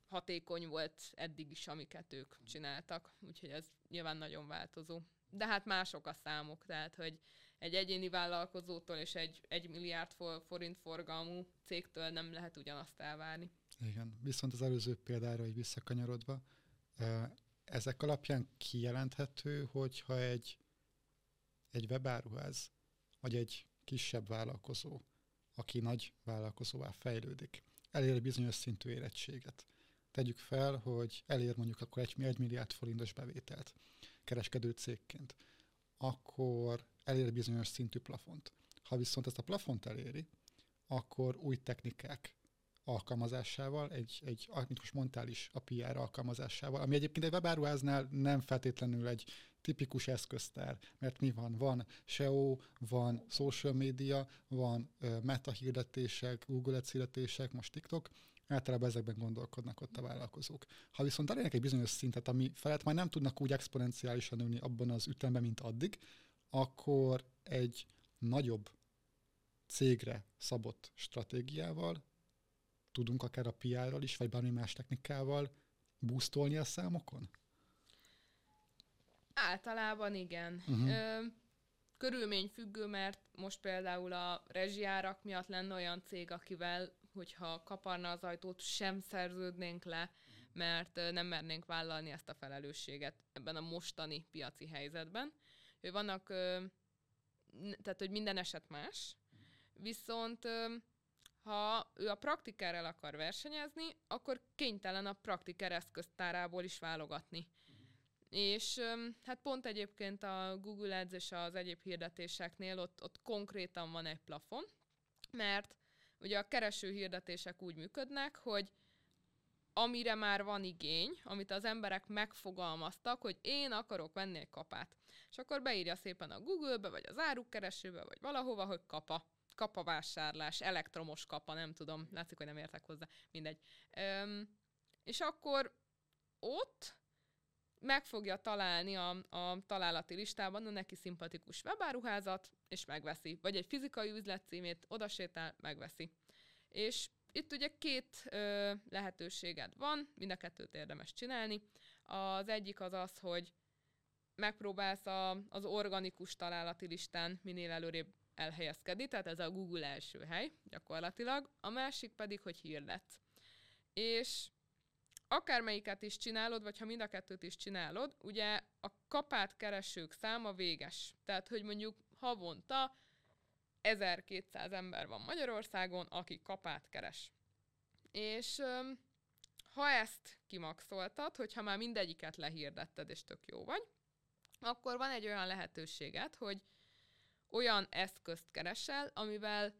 [SPEAKER 2] hatékony volt eddig is, amiket ők csináltak, úgyhogy ez nyilván nagyon változó. De hát mások a számok, tehát hogy egy egyéni vállalkozótól és egy egy milliárd forint forgalmú cégtől nem lehet ugyanazt elvárni.
[SPEAKER 1] Igen, viszont az előző példára, hogy visszakanyarodva, ezek alapján kijelenthető, hogyha egy, egy webáruház, vagy egy kisebb vállalkozó, aki nagy vállalkozóvá fejlődik, elér egy bizonyos szintű érettséget. Tegyük fel, hogy elér mondjuk akkor egy, egy milliárd forintos bevételt kereskedő cégként, akkor elér bizonyos szintű plafont. Ha viszont ezt a plafont eléri, akkor új technikák alkalmazásával, egy, egy amit most mondtál is, a PR alkalmazásával, ami egyébként egy webáruháznál nem feltétlenül egy tipikus eszköztár, mert mi van? Van SEO, van social media, van meta hirdetések, Google Ads hirdetések, most TikTok, általában ezekben gondolkodnak ott a vállalkozók. Ha viszont elérnek egy bizonyos szintet, ami felett majd nem tudnak úgy exponenciálisan nőni abban az ütemben, mint addig, akkor egy nagyobb cégre szabott stratégiával tudunk akár a PR-ral is, vagy bármi más technikával boostolni a számokon?
[SPEAKER 2] Általában igen. Uh-huh. Ö, körülmény függő, mert most például a rezsiárak miatt lenne olyan cég, akivel, hogyha kaparna az ajtót, sem szerződnénk le, mert nem mernénk vállalni ezt a felelősséget ebben a mostani piaci helyzetben. Ő vannak, tehát hogy minden eset más, viszont ha ő a praktiker el akar versenyezni, akkor kénytelen a praktiker eszköztárából is válogatni. És hát pont egyébként a Google Ads és az egyéb hirdetéseknél ott, ott konkrétan van egy plafon, mert ugye a kereső hirdetések úgy működnek, hogy amire már van igény, amit az emberek megfogalmaztak, hogy én akarok venni egy kapát. És akkor beírja szépen a Google-be, vagy az árukkeresőbe, vagy valahova, hogy kapa kapavásárlás, elektromos kapa, nem tudom, látszik, hogy nem értek hozzá, mindegy. Öm, és akkor ott meg fogja találni a, a találati listában a neki szimpatikus webáruházat, és megveszi. Vagy egy fizikai üzletcímét odasétál, megveszi. És itt ugye két ö, lehetőséged van, mind a kettőt érdemes csinálni. Az egyik az az, hogy megpróbálsz a, az organikus találati listán minél előrébb elhelyezkedni, tehát ez a Google első hely gyakorlatilag, a másik pedig, hogy hirdet. És akármelyiket is csinálod, vagy ha mind a kettőt is csinálod, ugye a kapát keresők száma véges. Tehát, hogy mondjuk havonta 1200 ember van Magyarországon, aki kapát keres. És ha ezt kimaxoltad, hogyha már mindegyiket lehirdetted, és tök jó vagy, akkor van egy olyan lehetőséget, hogy olyan eszközt keresel, amivel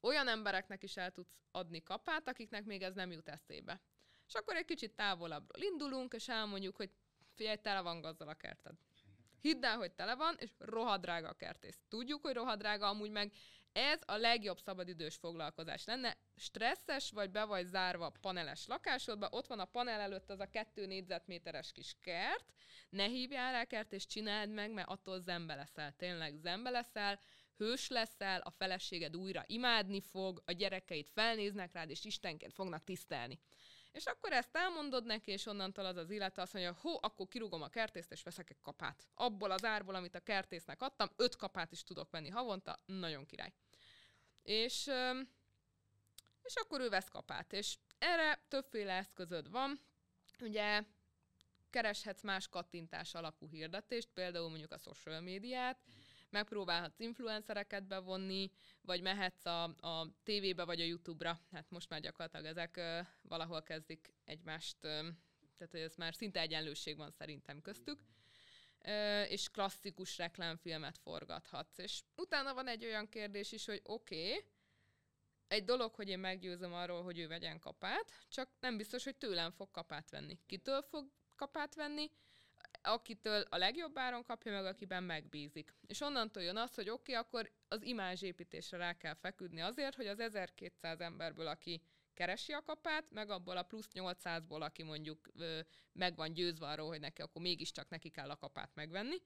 [SPEAKER 2] olyan embereknek is el tudsz adni kapát, akiknek még ez nem jut eszébe. És akkor egy kicsit távolabbról indulunk, és elmondjuk, hogy figyelj, tele van gazdal a kerted. Hidd el, hogy tele van, és rohadrága a kertész. Tudjuk, hogy rohadrága, amúgy meg ez a legjobb szabadidős foglalkozás lenne. Stresszes vagy be vagy zárva paneles lakásodba, ott van a panel előtt az a kettő négyzetméteres kis kert, ne hívjál rá kert, és csináld meg, mert attól zembe leszel. Tényleg zembe leszel, hős leszel, a feleséged újra imádni fog, a gyerekeid felnéznek rád, és Istenként fognak tisztelni. És akkor ezt elmondod neki, és onnantól az az illetve azt mondja, hó, akkor kirúgom a kertészt, és veszek egy kapát. Abból az árból, amit a kertésznek adtam, öt kapát is tudok venni havonta, nagyon király. És, és akkor ő vesz kapát. És erre többféle eszközöd van. Ugye kereshetsz más kattintás alapú hirdetést, például mondjuk a social médiát, megpróbálhatsz influencereket bevonni, vagy mehetsz a, a tévébe vagy a YouTube-ra. Hát most már gyakorlatilag ezek ö, valahol kezdik egymást, ö, tehát hogy ez már szinte egyenlőség van szerintem köztük. És klasszikus reklámfilmet forgathatsz. És utána van egy olyan kérdés is, hogy oké, okay, egy dolog, hogy én meggyőzöm arról, hogy ő vegyen kapát, csak nem biztos, hogy tőlem fog kapát venni. Kitől fog kapát venni? akitől a legjobb áron kapja meg, akiben megbízik. És onnantól jön az, hogy oké, okay, akkor az imázsépítésre rá kell feküdni azért, hogy az 1200 emberből, aki keresi a kapát, meg abból a plusz 800-ból, aki mondjuk ö, meg van győzve arról, hogy neki akkor mégiscsak neki kell a kapát megvenni,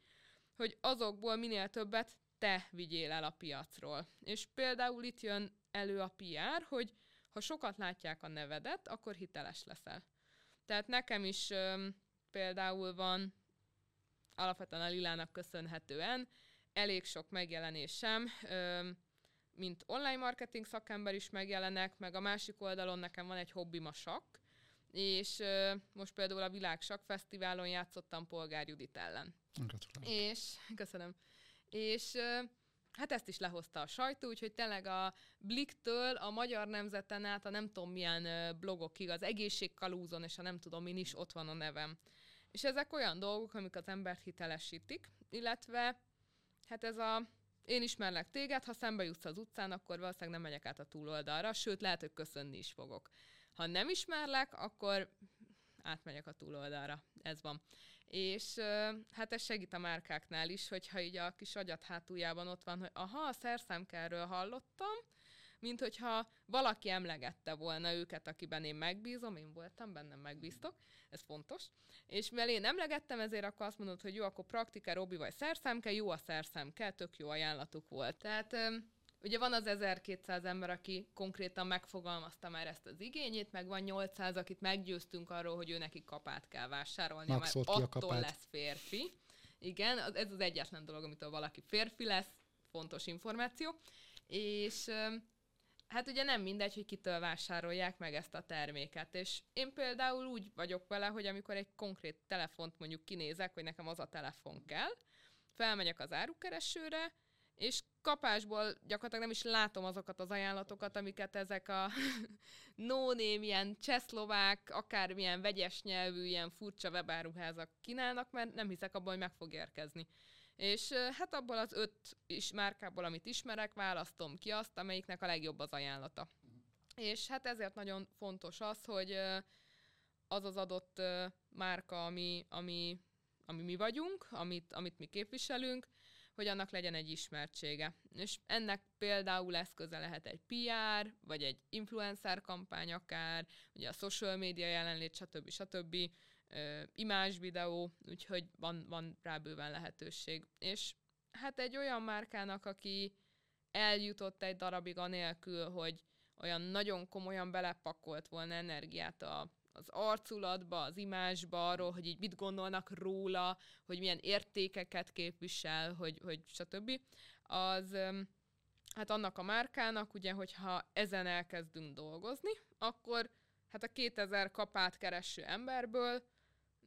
[SPEAKER 2] hogy azokból minél többet te vigyél el a piacról. És például itt jön elő a PR, hogy ha sokat látják a nevedet, akkor hiteles leszel. Tehát nekem is ö, például van alapvetően a Lilának köszönhetően elég sok megjelenésem, ö, mint online marketing szakember is megjelenek, meg a másik oldalon nekem van egy hobbim a sakk, és ö, most például a Világ Sakk Fesztiválon játszottam Polgár Judit ellen.
[SPEAKER 1] Gratulálok.
[SPEAKER 2] És, <laughs> köszönöm. És ö, hát ezt is lehozta a sajtó, úgyhogy tényleg a Bliktől a Magyar Nemzeten át a nem tudom milyen blogokig, az egészségkalúzon és a nem tudom min is ott van a nevem. És ezek olyan dolgok, amik az embert hitelesítik, illetve hát ez a én ismerlek téged, ha szembe jutsz az utcán, akkor valószínűleg nem megyek át a túloldalra, sőt, lehet, hogy köszönni is fogok. Ha nem ismerlek, akkor átmegyek a túloldalra. Ez van. És hát ez segít a márkáknál is, hogyha így a kis agyat hátuljában ott van, hogy aha, a szerszámkerről hallottam, mint hogyha valaki emlegette volna őket, akiben én megbízom, én voltam, bennem megbíztok, ez fontos. És mivel én emlegettem, ezért akkor azt mondod, hogy jó, akkor praktika, Robi vagy szerszámke, jó a szerszámke, tök jó ajánlatuk volt. Tehát Ugye van az 1200 ember, aki konkrétan megfogalmazta már ezt az igényét, meg van 800, akit meggyőztünk arról, hogy ő neki kapát kell vásárolni, mert attól kapát. lesz férfi. Igen, ez az egyetlen dolog, amitől valaki férfi lesz, fontos információ. És hát ugye nem mindegy, hogy kitől vásárolják meg ezt a terméket. És én például úgy vagyok vele, hogy amikor egy konkrét telefont mondjuk kinézek, hogy nekem az a telefon kell, felmegyek az árukeresőre, és kapásból gyakorlatilag nem is látom azokat az ajánlatokat, amiket ezek a <laughs> no ilyen csehszlovák, akármilyen vegyes nyelvű, ilyen furcsa webáruházak kínálnak, mert nem hiszek abban, hogy meg fog érkezni. És hát abból az öt is márkából, amit ismerek, választom ki azt, amelyiknek a legjobb az ajánlata. És hát ezért nagyon fontos az, hogy az az adott márka, ami, ami, ami mi vagyunk, amit, amit mi képviselünk, hogy annak legyen egy ismertsége. És ennek például eszköze lehet egy PR, vagy egy influencer kampány akár, ugye a social media jelenlét, stb. stb. Imázs videó, úgyhogy van, van rá bőven lehetőség. És hát egy olyan márkának, aki eljutott egy darabig anélkül, hogy olyan nagyon komolyan belepakolt volna energiát a az arculatba, az imásba, arról, hogy így mit gondolnak róla, hogy milyen értékeket képvisel, hogy, hogy stb. Az hát annak a márkának, ugye, hogyha ezen elkezdünk dolgozni, akkor hát a 2000 kapát kereső emberből,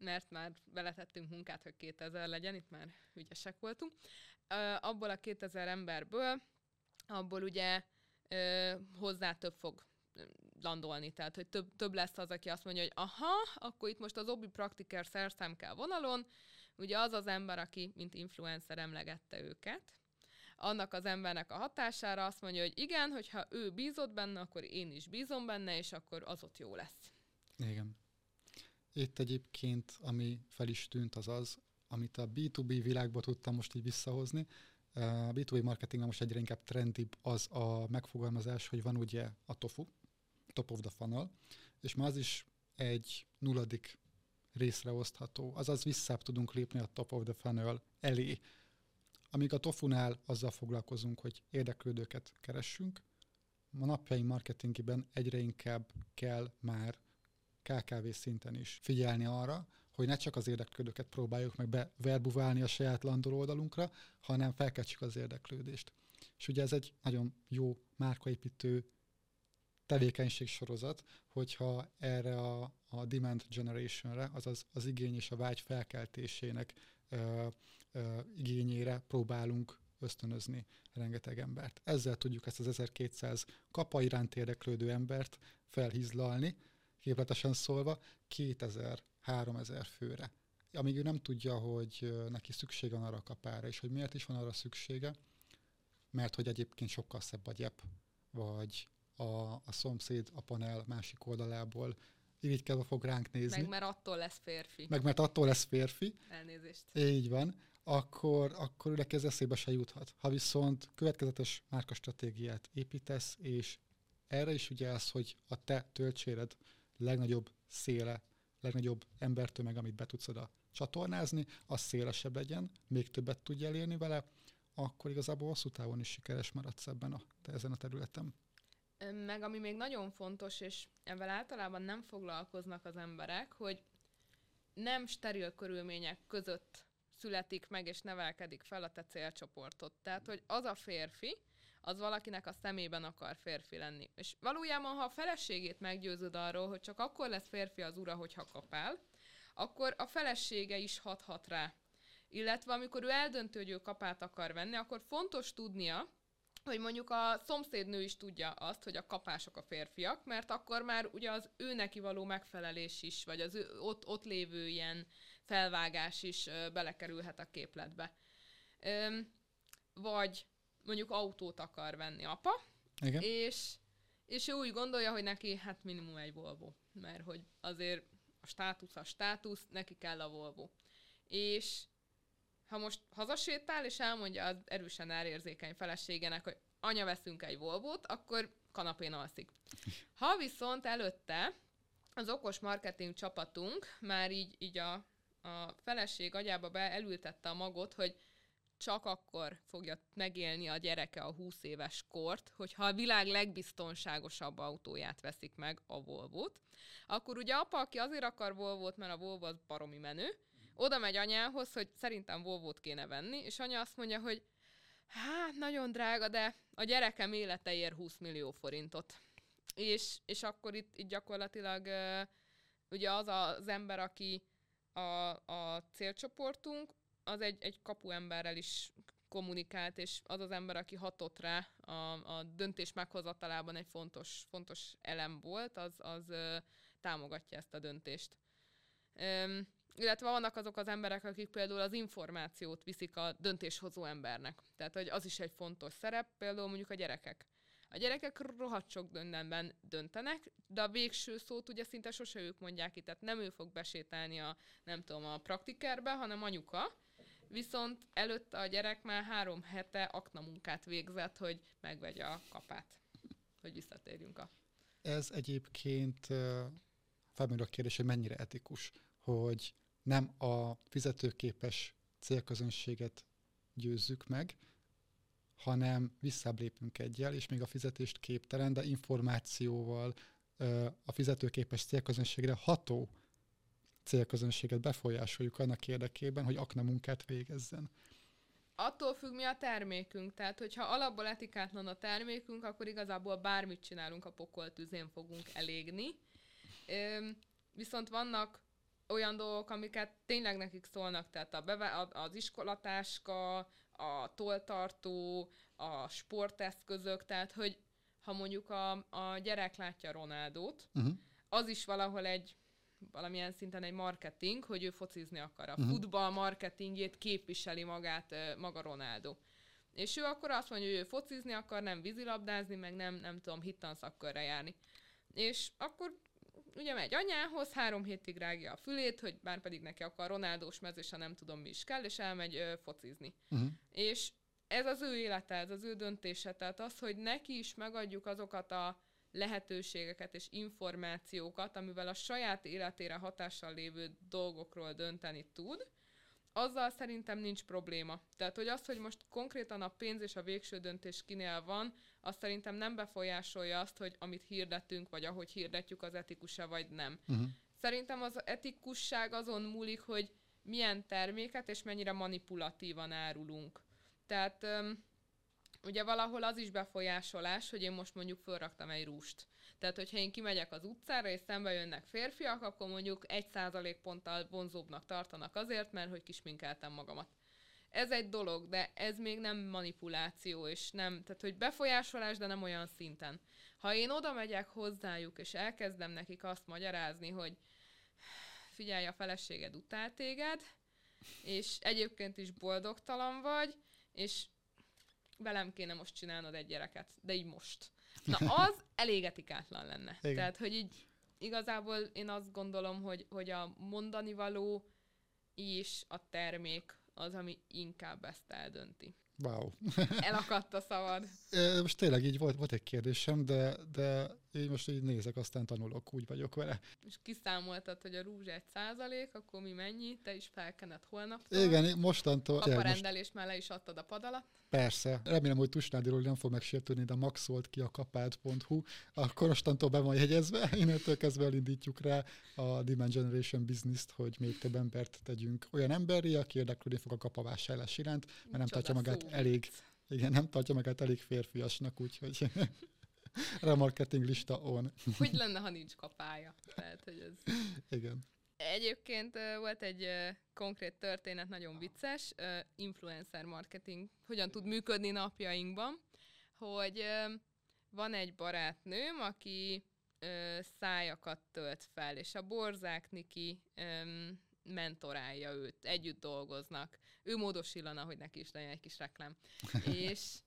[SPEAKER 2] mert már beletettünk munkát, hogy 2000 legyen, itt már ügyesek voltunk, abból a 2000 emberből, abból ugye hozzá több fog landolni, tehát hogy több, több lesz az, aki azt mondja, hogy aha, akkor itt most az obi praktiker szerszám kell vonalon, ugye az az ember, aki mint influencer emlegette őket, annak az embernek a hatására azt mondja, hogy igen, hogyha ő bízott benne, akkor én is bízom benne, és akkor az ott jó lesz.
[SPEAKER 1] Igen. Itt egyébként, ami fel is tűnt, az az, amit a B2B világba tudtam most így visszahozni, a B2B marketingben most egyre inkább trendibb az a megfogalmazás, hogy van ugye a tofu, top of the funnel, és már az is egy nulladik részre osztható, azaz visszább tudunk lépni a top of the funnel elé. Amíg a tofunál azzal foglalkozunk, hogy érdeklődőket keressünk, a napjaink marketingben egyre inkább kell már KKV szinten is figyelni arra, hogy ne csak az érdeklődőket próbáljuk meg beverbuválni a saját landoló oldalunkra, hanem felkeltsük az érdeklődést. És ugye ez egy nagyon jó márkaépítő tevékenységsorozat, hogyha erre a, a demand generationre, azaz az igény és a vágy felkeltésének ö, ö, igényére próbálunk ösztönözni rengeteg embert. Ezzel tudjuk ezt az 1200 kapa iránt érdeklődő embert felhizlalni, képletesen szólva, 2000-3000 főre. Amíg ő nem tudja, hogy neki szüksége van arra a kapára, és hogy miért is van arra szüksége, mert hogy egyébként sokkal szebb a gyep, vagy a, a szomszéd a panel másik oldalából irigykedve fog ránk nézni.
[SPEAKER 2] Meg mert attól lesz férfi.
[SPEAKER 1] Meg mert attól lesz férfi.
[SPEAKER 2] Elnézést.
[SPEAKER 1] Így van. Akkor, akkor őnek ez eszébe se juthat. Ha viszont következetes márkastratégiát építesz, és erre is ügyelsz, hogy a te töltséred legnagyobb széle, legnagyobb embertömeg, amit be tudsz oda csatornázni, az szélesebb legyen, még többet tudj elérni vele, akkor igazából hosszú távon is sikeres maradsz ebben a, ezen a területen.
[SPEAKER 2] Meg ami még nagyon fontos, és ebben általában nem foglalkoznak az emberek, hogy nem steril körülmények között születik meg és nevelkedik fel a te célcsoportod. Tehát, hogy az a férfi, az valakinek a szemében akar férfi lenni. És valójában, ha a feleségét meggyőzöd arról, hogy csak akkor lesz férfi az ura, hogyha kapál, akkor a felesége is hathat rá. Illetve amikor ő eldöntő, hogy ő kapát akar venni, akkor fontos tudnia, hogy mondjuk a szomszédnő is tudja azt, hogy a kapások a férfiak, mert akkor már ugye az ő neki való megfelelés is, vagy az ő ott, ott lévő ilyen felvágás is belekerülhet a képletbe. Ö, vagy mondjuk autót akar venni apa,
[SPEAKER 1] Igen.
[SPEAKER 2] és és ő úgy gondolja, hogy neki hát minimum egy Volvo, mert hogy azért a státusz a státusz, neki kell a Volvo. És ha most hazasétál, és elmondja az erősen árérzékeny feleségének, hogy anya, veszünk egy Volvót, akkor kanapén alszik. <laughs> Ha viszont előtte az okos marketing csapatunk már így, így a, a feleség agyába be elültette a magot, hogy csak akkor fogja megélni a gyereke a 20 éves kort, hogyha a világ legbiztonságosabb autóját veszik meg, a Volvo-t. Akkor ugye apa, aki azért akar Volvo-t, mert a Volvo az baromi menő, oda megy anyához, hogy szerintem Volvo-t kéne venni, és anya azt mondja, hogy hát nagyon drága, de a gyerekem élete ér 20 millió forintot. És, és akkor itt, itt gyakorlatilag ugye az az ember, aki a, a célcsoportunk, az egy, egy kapuemberrel is kommunikált, és az az ember, aki hatott rá a, a döntés meghozatalában egy fontos, fontos elem volt, az, az ö, támogatja ezt a döntést. Üm, illetve vannak azok az emberek, akik például az információt viszik a döntéshozó embernek. Tehát, hogy az is egy fontos szerep, például mondjuk a gyerekek. A gyerekek rohadt sok döntemben döntenek, de a végső szót ugye szinte sose ők mondják ki, tehát nem ő fog besétálni a, nem tudom, a praktikerbe, hanem anyuka, viszont előtte a gyerek már három hete aknamunkát végzett, hogy megvegye a kapát, hogy visszatérjünk a...
[SPEAKER 1] Ez egyébként felmerül a kérdés, hogy mennyire etikus, hogy nem a fizetőképes célközönséget győzzük meg, hanem visszább lépünk egyel, és még a fizetést képtelen, de információval a fizetőképes célközönségre ható célközönséget befolyásoljuk annak érdekében, hogy akna munkát végezzen.
[SPEAKER 2] Attól függ, mi a termékünk. Tehát, hogyha alapból etikátlan a termékünk, akkor igazából bármit csinálunk, a pokol tüzén fogunk elégni. Üm, viszont vannak olyan dolgok, amiket tényleg nekik szólnak, tehát a beve, az iskolatáska, a toltartó, a sporteszközök, tehát hogy ha mondjuk a, a gyerek látja Ronaldót, uh-huh. az is valahol egy valamilyen szinten egy marketing, hogy ő focizni akar. A uh-huh. futball marketingjét képviseli magát maga Ronaldo. És ő akkor azt mondja, hogy ő focizni akar, nem vízilabdázni, meg nem, nem tudom, hittanszakörre járni. És akkor ugye megy anyához, három hétig rágja a fülét, hogy bár pedig neki akar Ronaldós mezős, ha nem tudom mi is kell, és elmegy ö, focizni. Uh-huh. És ez az ő élete, ez az ő döntése, tehát az, hogy neki is megadjuk azokat a lehetőségeket és információkat, amivel a saját életére hatással lévő dolgokról dönteni tud, azzal szerintem nincs probléma. Tehát, hogy az, hogy most konkrétan a pénz és a végső döntés kinél van, az szerintem nem befolyásolja azt, hogy amit hirdetünk, vagy ahogy hirdetjük, az etikus-e vagy nem. Uh-huh. Szerintem az etikusság azon múlik, hogy milyen terméket és mennyire manipulatívan árulunk. Tehát ugye valahol az is befolyásolás, hogy én most mondjuk fölraktam egy rúst. Tehát, hogyha én kimegyek az utcára, és szembe jönnek férfiak, akkor mondjuk egy százalék ponttal vonzóbbnak tartanak azért, mert hogy kisminkeltem magamat. Ez egy dolog, de ez még nem manipuláció, és nem, tehát hogy befolyásolás, de nem olyan szinten. Ha én oda megyek hozzájuk, és elkezdem nekik azt magyarázni, hogy figyelj, a feleséged utál téged, és egyébként is boldogtalan vagy, és velem kéne most csinálnod egy gyereket, de így most. Na, az <laughs> elég etikátlan lenne. Igen. Tehát, hogy így igazából én azt gondolom, hogy, hogy a mondani való és a termék az, ami inkább ezt eldönti.
[SPEAKER 1] Wow.
[SPEAKER 2] Elakadt a szavad. <laughs>
[SPEAKER 1] Most tényleg így volt, volt egy kérdésem, de, de én most így nézek, aztán tanulok, úgy vagyok vele.
[SPEAKER 2] És kiszámoltad, hogy a rúzs egy százalék, akkor mi mennyi? Te is felkened holnap.
[SPEAKER 1] Igen, mostantól...
[SPEAKER 2] A rendelés most... mellé is adtad a pad alatt.
[SPEAKER 1] Persze. Remélem, hogy Tusnádiról nem fog megsértődni, de maxolt ki a kapád.hu. Akkor mostantól be van jegyezve, innentől kezdve elindítjuk rá a Demand Generation business-t, hogy még több embert tegyünk olyan emberi, aki érdeklődni fog a kapavásárlás iránt, mert nem tartja magát szó. elég, igen, nem tartja magát elég férfiasnak, úgyhogy <laughs> remarketing lista on. <laughs>
[SPEAKER 2] Hogy lenne, ha nincs kapája? Tehát, hogy ez...
[SPEAKER 1] Igen.
[SPEAKER 2] Egyébként volt egy konkrét történet, nagyon vicces, influencer marketing hogyan tud működni napjainkban, hogy van egy barátnőm, aki szájakat tölt fel, és a Borzák Niki mentorálja őt, együtt dolgoznak. Ő módos Illana, hogy neki is legyen egy kis reklám. <laughs> és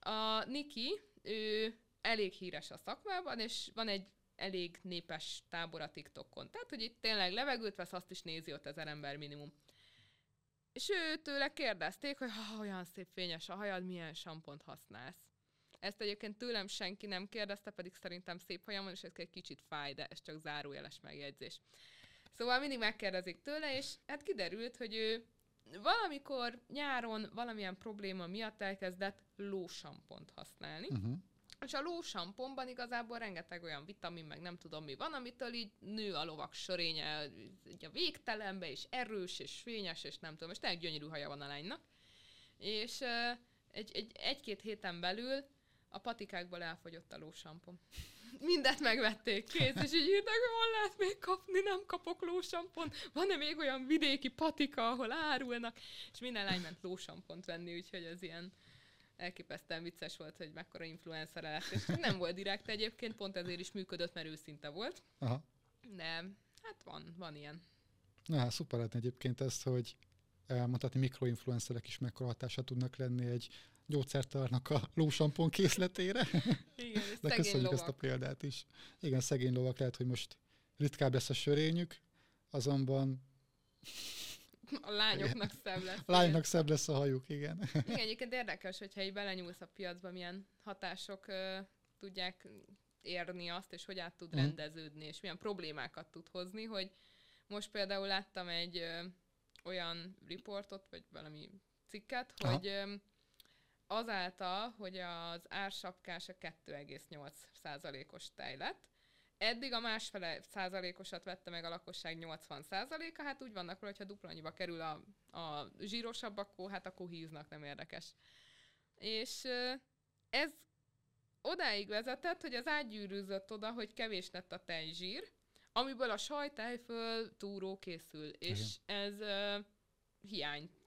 [SPEAKER 2] a Niki, ő elég híres a szakmában, és van egy elég népes tábor a TikTokon. Tehát, hogy itt tényleg levegőt vesz, azt is nézi ott ezer ember minimum. És ő tőle kérdezték, hogy ha olyan szép fényes a hajad, milyen sampont használsz. Ezt egyébként tőlem senki nem kérdezte, pedig szerintem szép hajam van, és ez egy kicsit fáj, de ez csak zárójeles megjegyzés. Szóval mindig megkérdezik tőle, és hát kiderült, hogy ő valamikor nyáron valamilyen probléma miatt elkezdett lósampont használni. Uh-huh. És a lósamponban igazából rengeteg olyan vitamin, meg nem tudom mi van, amitől így nő a lovak sörénye így a végtelenbe, és erős, és fényes, és nem tudom, és tényleg gyönyörű haja van a lánynak. És egy, egy, egy-két héten belül a patikákból elfogyott a lósampon. Mindet megvették, kész, és így írtak, hogy hol lehet még kapni, nem kapok lósampont. Van-e még olyan vidéki patika, ahol árulnak? És minden lány ment lósampont venni, úgyhogy ez ilyen elképesztően vicces volt, hogy mekkora influencer lett. És nem volt direkt egyébként, pont ezért is működött, mert őszinte volt. Aha. De hát van, van ilyen.
[SPEAKER 1] Na hát szuper lehetne egyébként ezt, hogy elmondhatni mikroinfluencerek is mekkora hatása tudnak lenni egy gyógyszertarnak a lósampon készletére.
[SPEAKER 2] Igen, <laughs>
[SPEAKER 1] De köszönjük lovak. ezt a példát is. Igen, szegény lovak lehet, hogy most ritkább lesz a sörényük, azonban <laughs>
[SPEAKER 2] a lányoknak szebb lesz.
[SPEAKER 1] A lányoknak szebb lesz a hajuk, igen.
[SPEAKER 2] Igen, <laughs> egyébként érdekes, hogyha így belenyúlsz a piacba, milyen hatások uh, tudják érni azt, és hogy át tud mm. rendeződni, és milyen problémákat tud hozni, hogy most például láttam egy uh, olyan riportot, vagy valami cikket, Aha. hogy um, azáltal, hogy az ársapkás a 2,8 százalékos tej lett, Eddig a másfele százalékosat vette meg a lakosság 80 százaléka, hát úgy vannak róla, hogyha dupla annyiba kerül a, a zsírosabb, akkor hát akkor híznak, nem érdekes. És ez odáig vezetett, hogy az átgyűrűzött oda, hogy kevés lett a tejzsír, amiből a sajtejföl túró készül, és ez uh, hiányt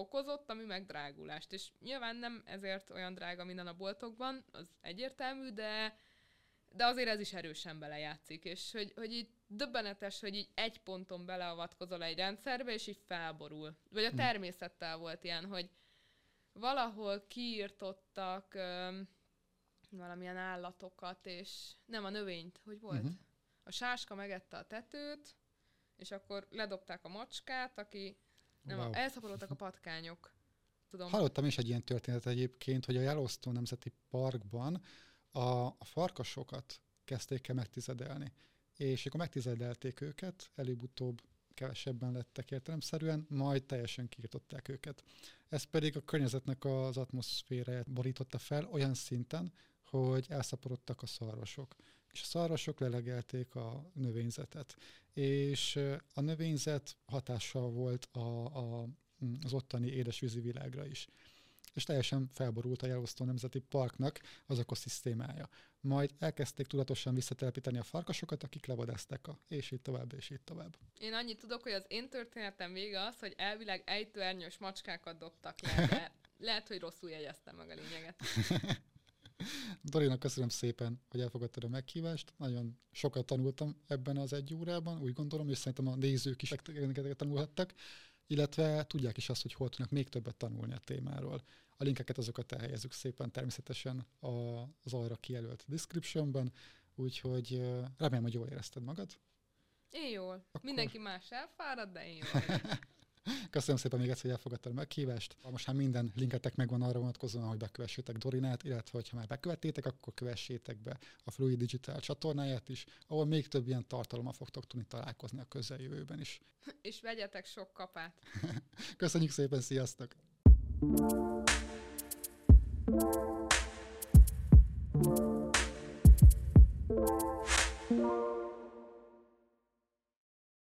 [SPEAKER 2] okozott, ami meg drágulást. És nyilván nem ezért olyan drága minden a boltokban, az egyértelmű, de de azért ez is erősen belejátszik, és hogy, hogy így döbbenetes, hogy így egy ponton beleavatkozol egy rendszerbe, és így felborul. Vagy a hm. természettel volt ilyen, hogy valahol kiirtottak öm, valamilyen állatokat, és nem a növényt, hogy volt? Uh-huh. A sáska megette a tetőt, és akkor ledobták a macskát, aki nem, wow. elszaporodtak a patkányok.
[SPEAKER 1] Tudom. Hallottam is egy ilyen történetet egyébként, hogy a Yellowstone Nemzeti Parkban a, a farkasokat kezdték el megtizedelni. És akkor megtizedelték őket, előbb-utóbb kevesebben lettek értelemszerűen, majd teljesen kiirtották őket. Ez pedig a környezetnek az atmoszféráját borította fel olyan szinten, hogy elszaporodtak a szarvasok. És a szarvasok lelegelték a növényzetet. És a növényzet hatással volt a, a, az ottani édesvízi világra is és teljesen felborult a Yellowstone Nemzeti Parknak az ökoszisztémája. Majd elkezdték tudatosan visszatelepíteni a farkasokat, akik levadázták a, és így tovább, és így tovább.
[SPEAKER 2] Én annyit tudok, hogy az én történetem vége az, hogy elvileg ejtőernyős macskákat dobtak le, de <laughs> lehet, hogy rosszul jegyeztem meg a lényeget. <laughs>
[SPEAKER 1] Dorinak köszönöm szépen, hogy elfogadtad a meghívást. Nagyon sokat tanultam ebben az egy órában, úgy gondolom, és szerintem a nézők is tanulhattak illetve tudják is azt, hogy hol tudnak még többet tanulni a témáról. A linkeket azokat elhelyezzük szépen természetesen az arra kijelölt descriptionben, úgyhogy remélem, hogy jól érezted magad.
[SPEAKER 2] Én jól. Akkor... Mindenki más elfárad, de én jól. <laughs>
[SPEAKER 1] Köszönöm szépen még egyszer, hogy elfogadtad a meghívást. Most már minden linketek megvan arra vonatkozóan, hogy bekövessétek Dorinát, illetve ha már bekövettétek, akkor kövessétek be a Fluid Digital csatornáját is, ahol még több ilyen tartalommal fogtok tudni találkozni a közeljövőben is. <laughs>
[SPEAKER 2] És vegyetek sok kapát. <laughs>
[SPEAKER 1] Köszönjük szépen, sziasztok!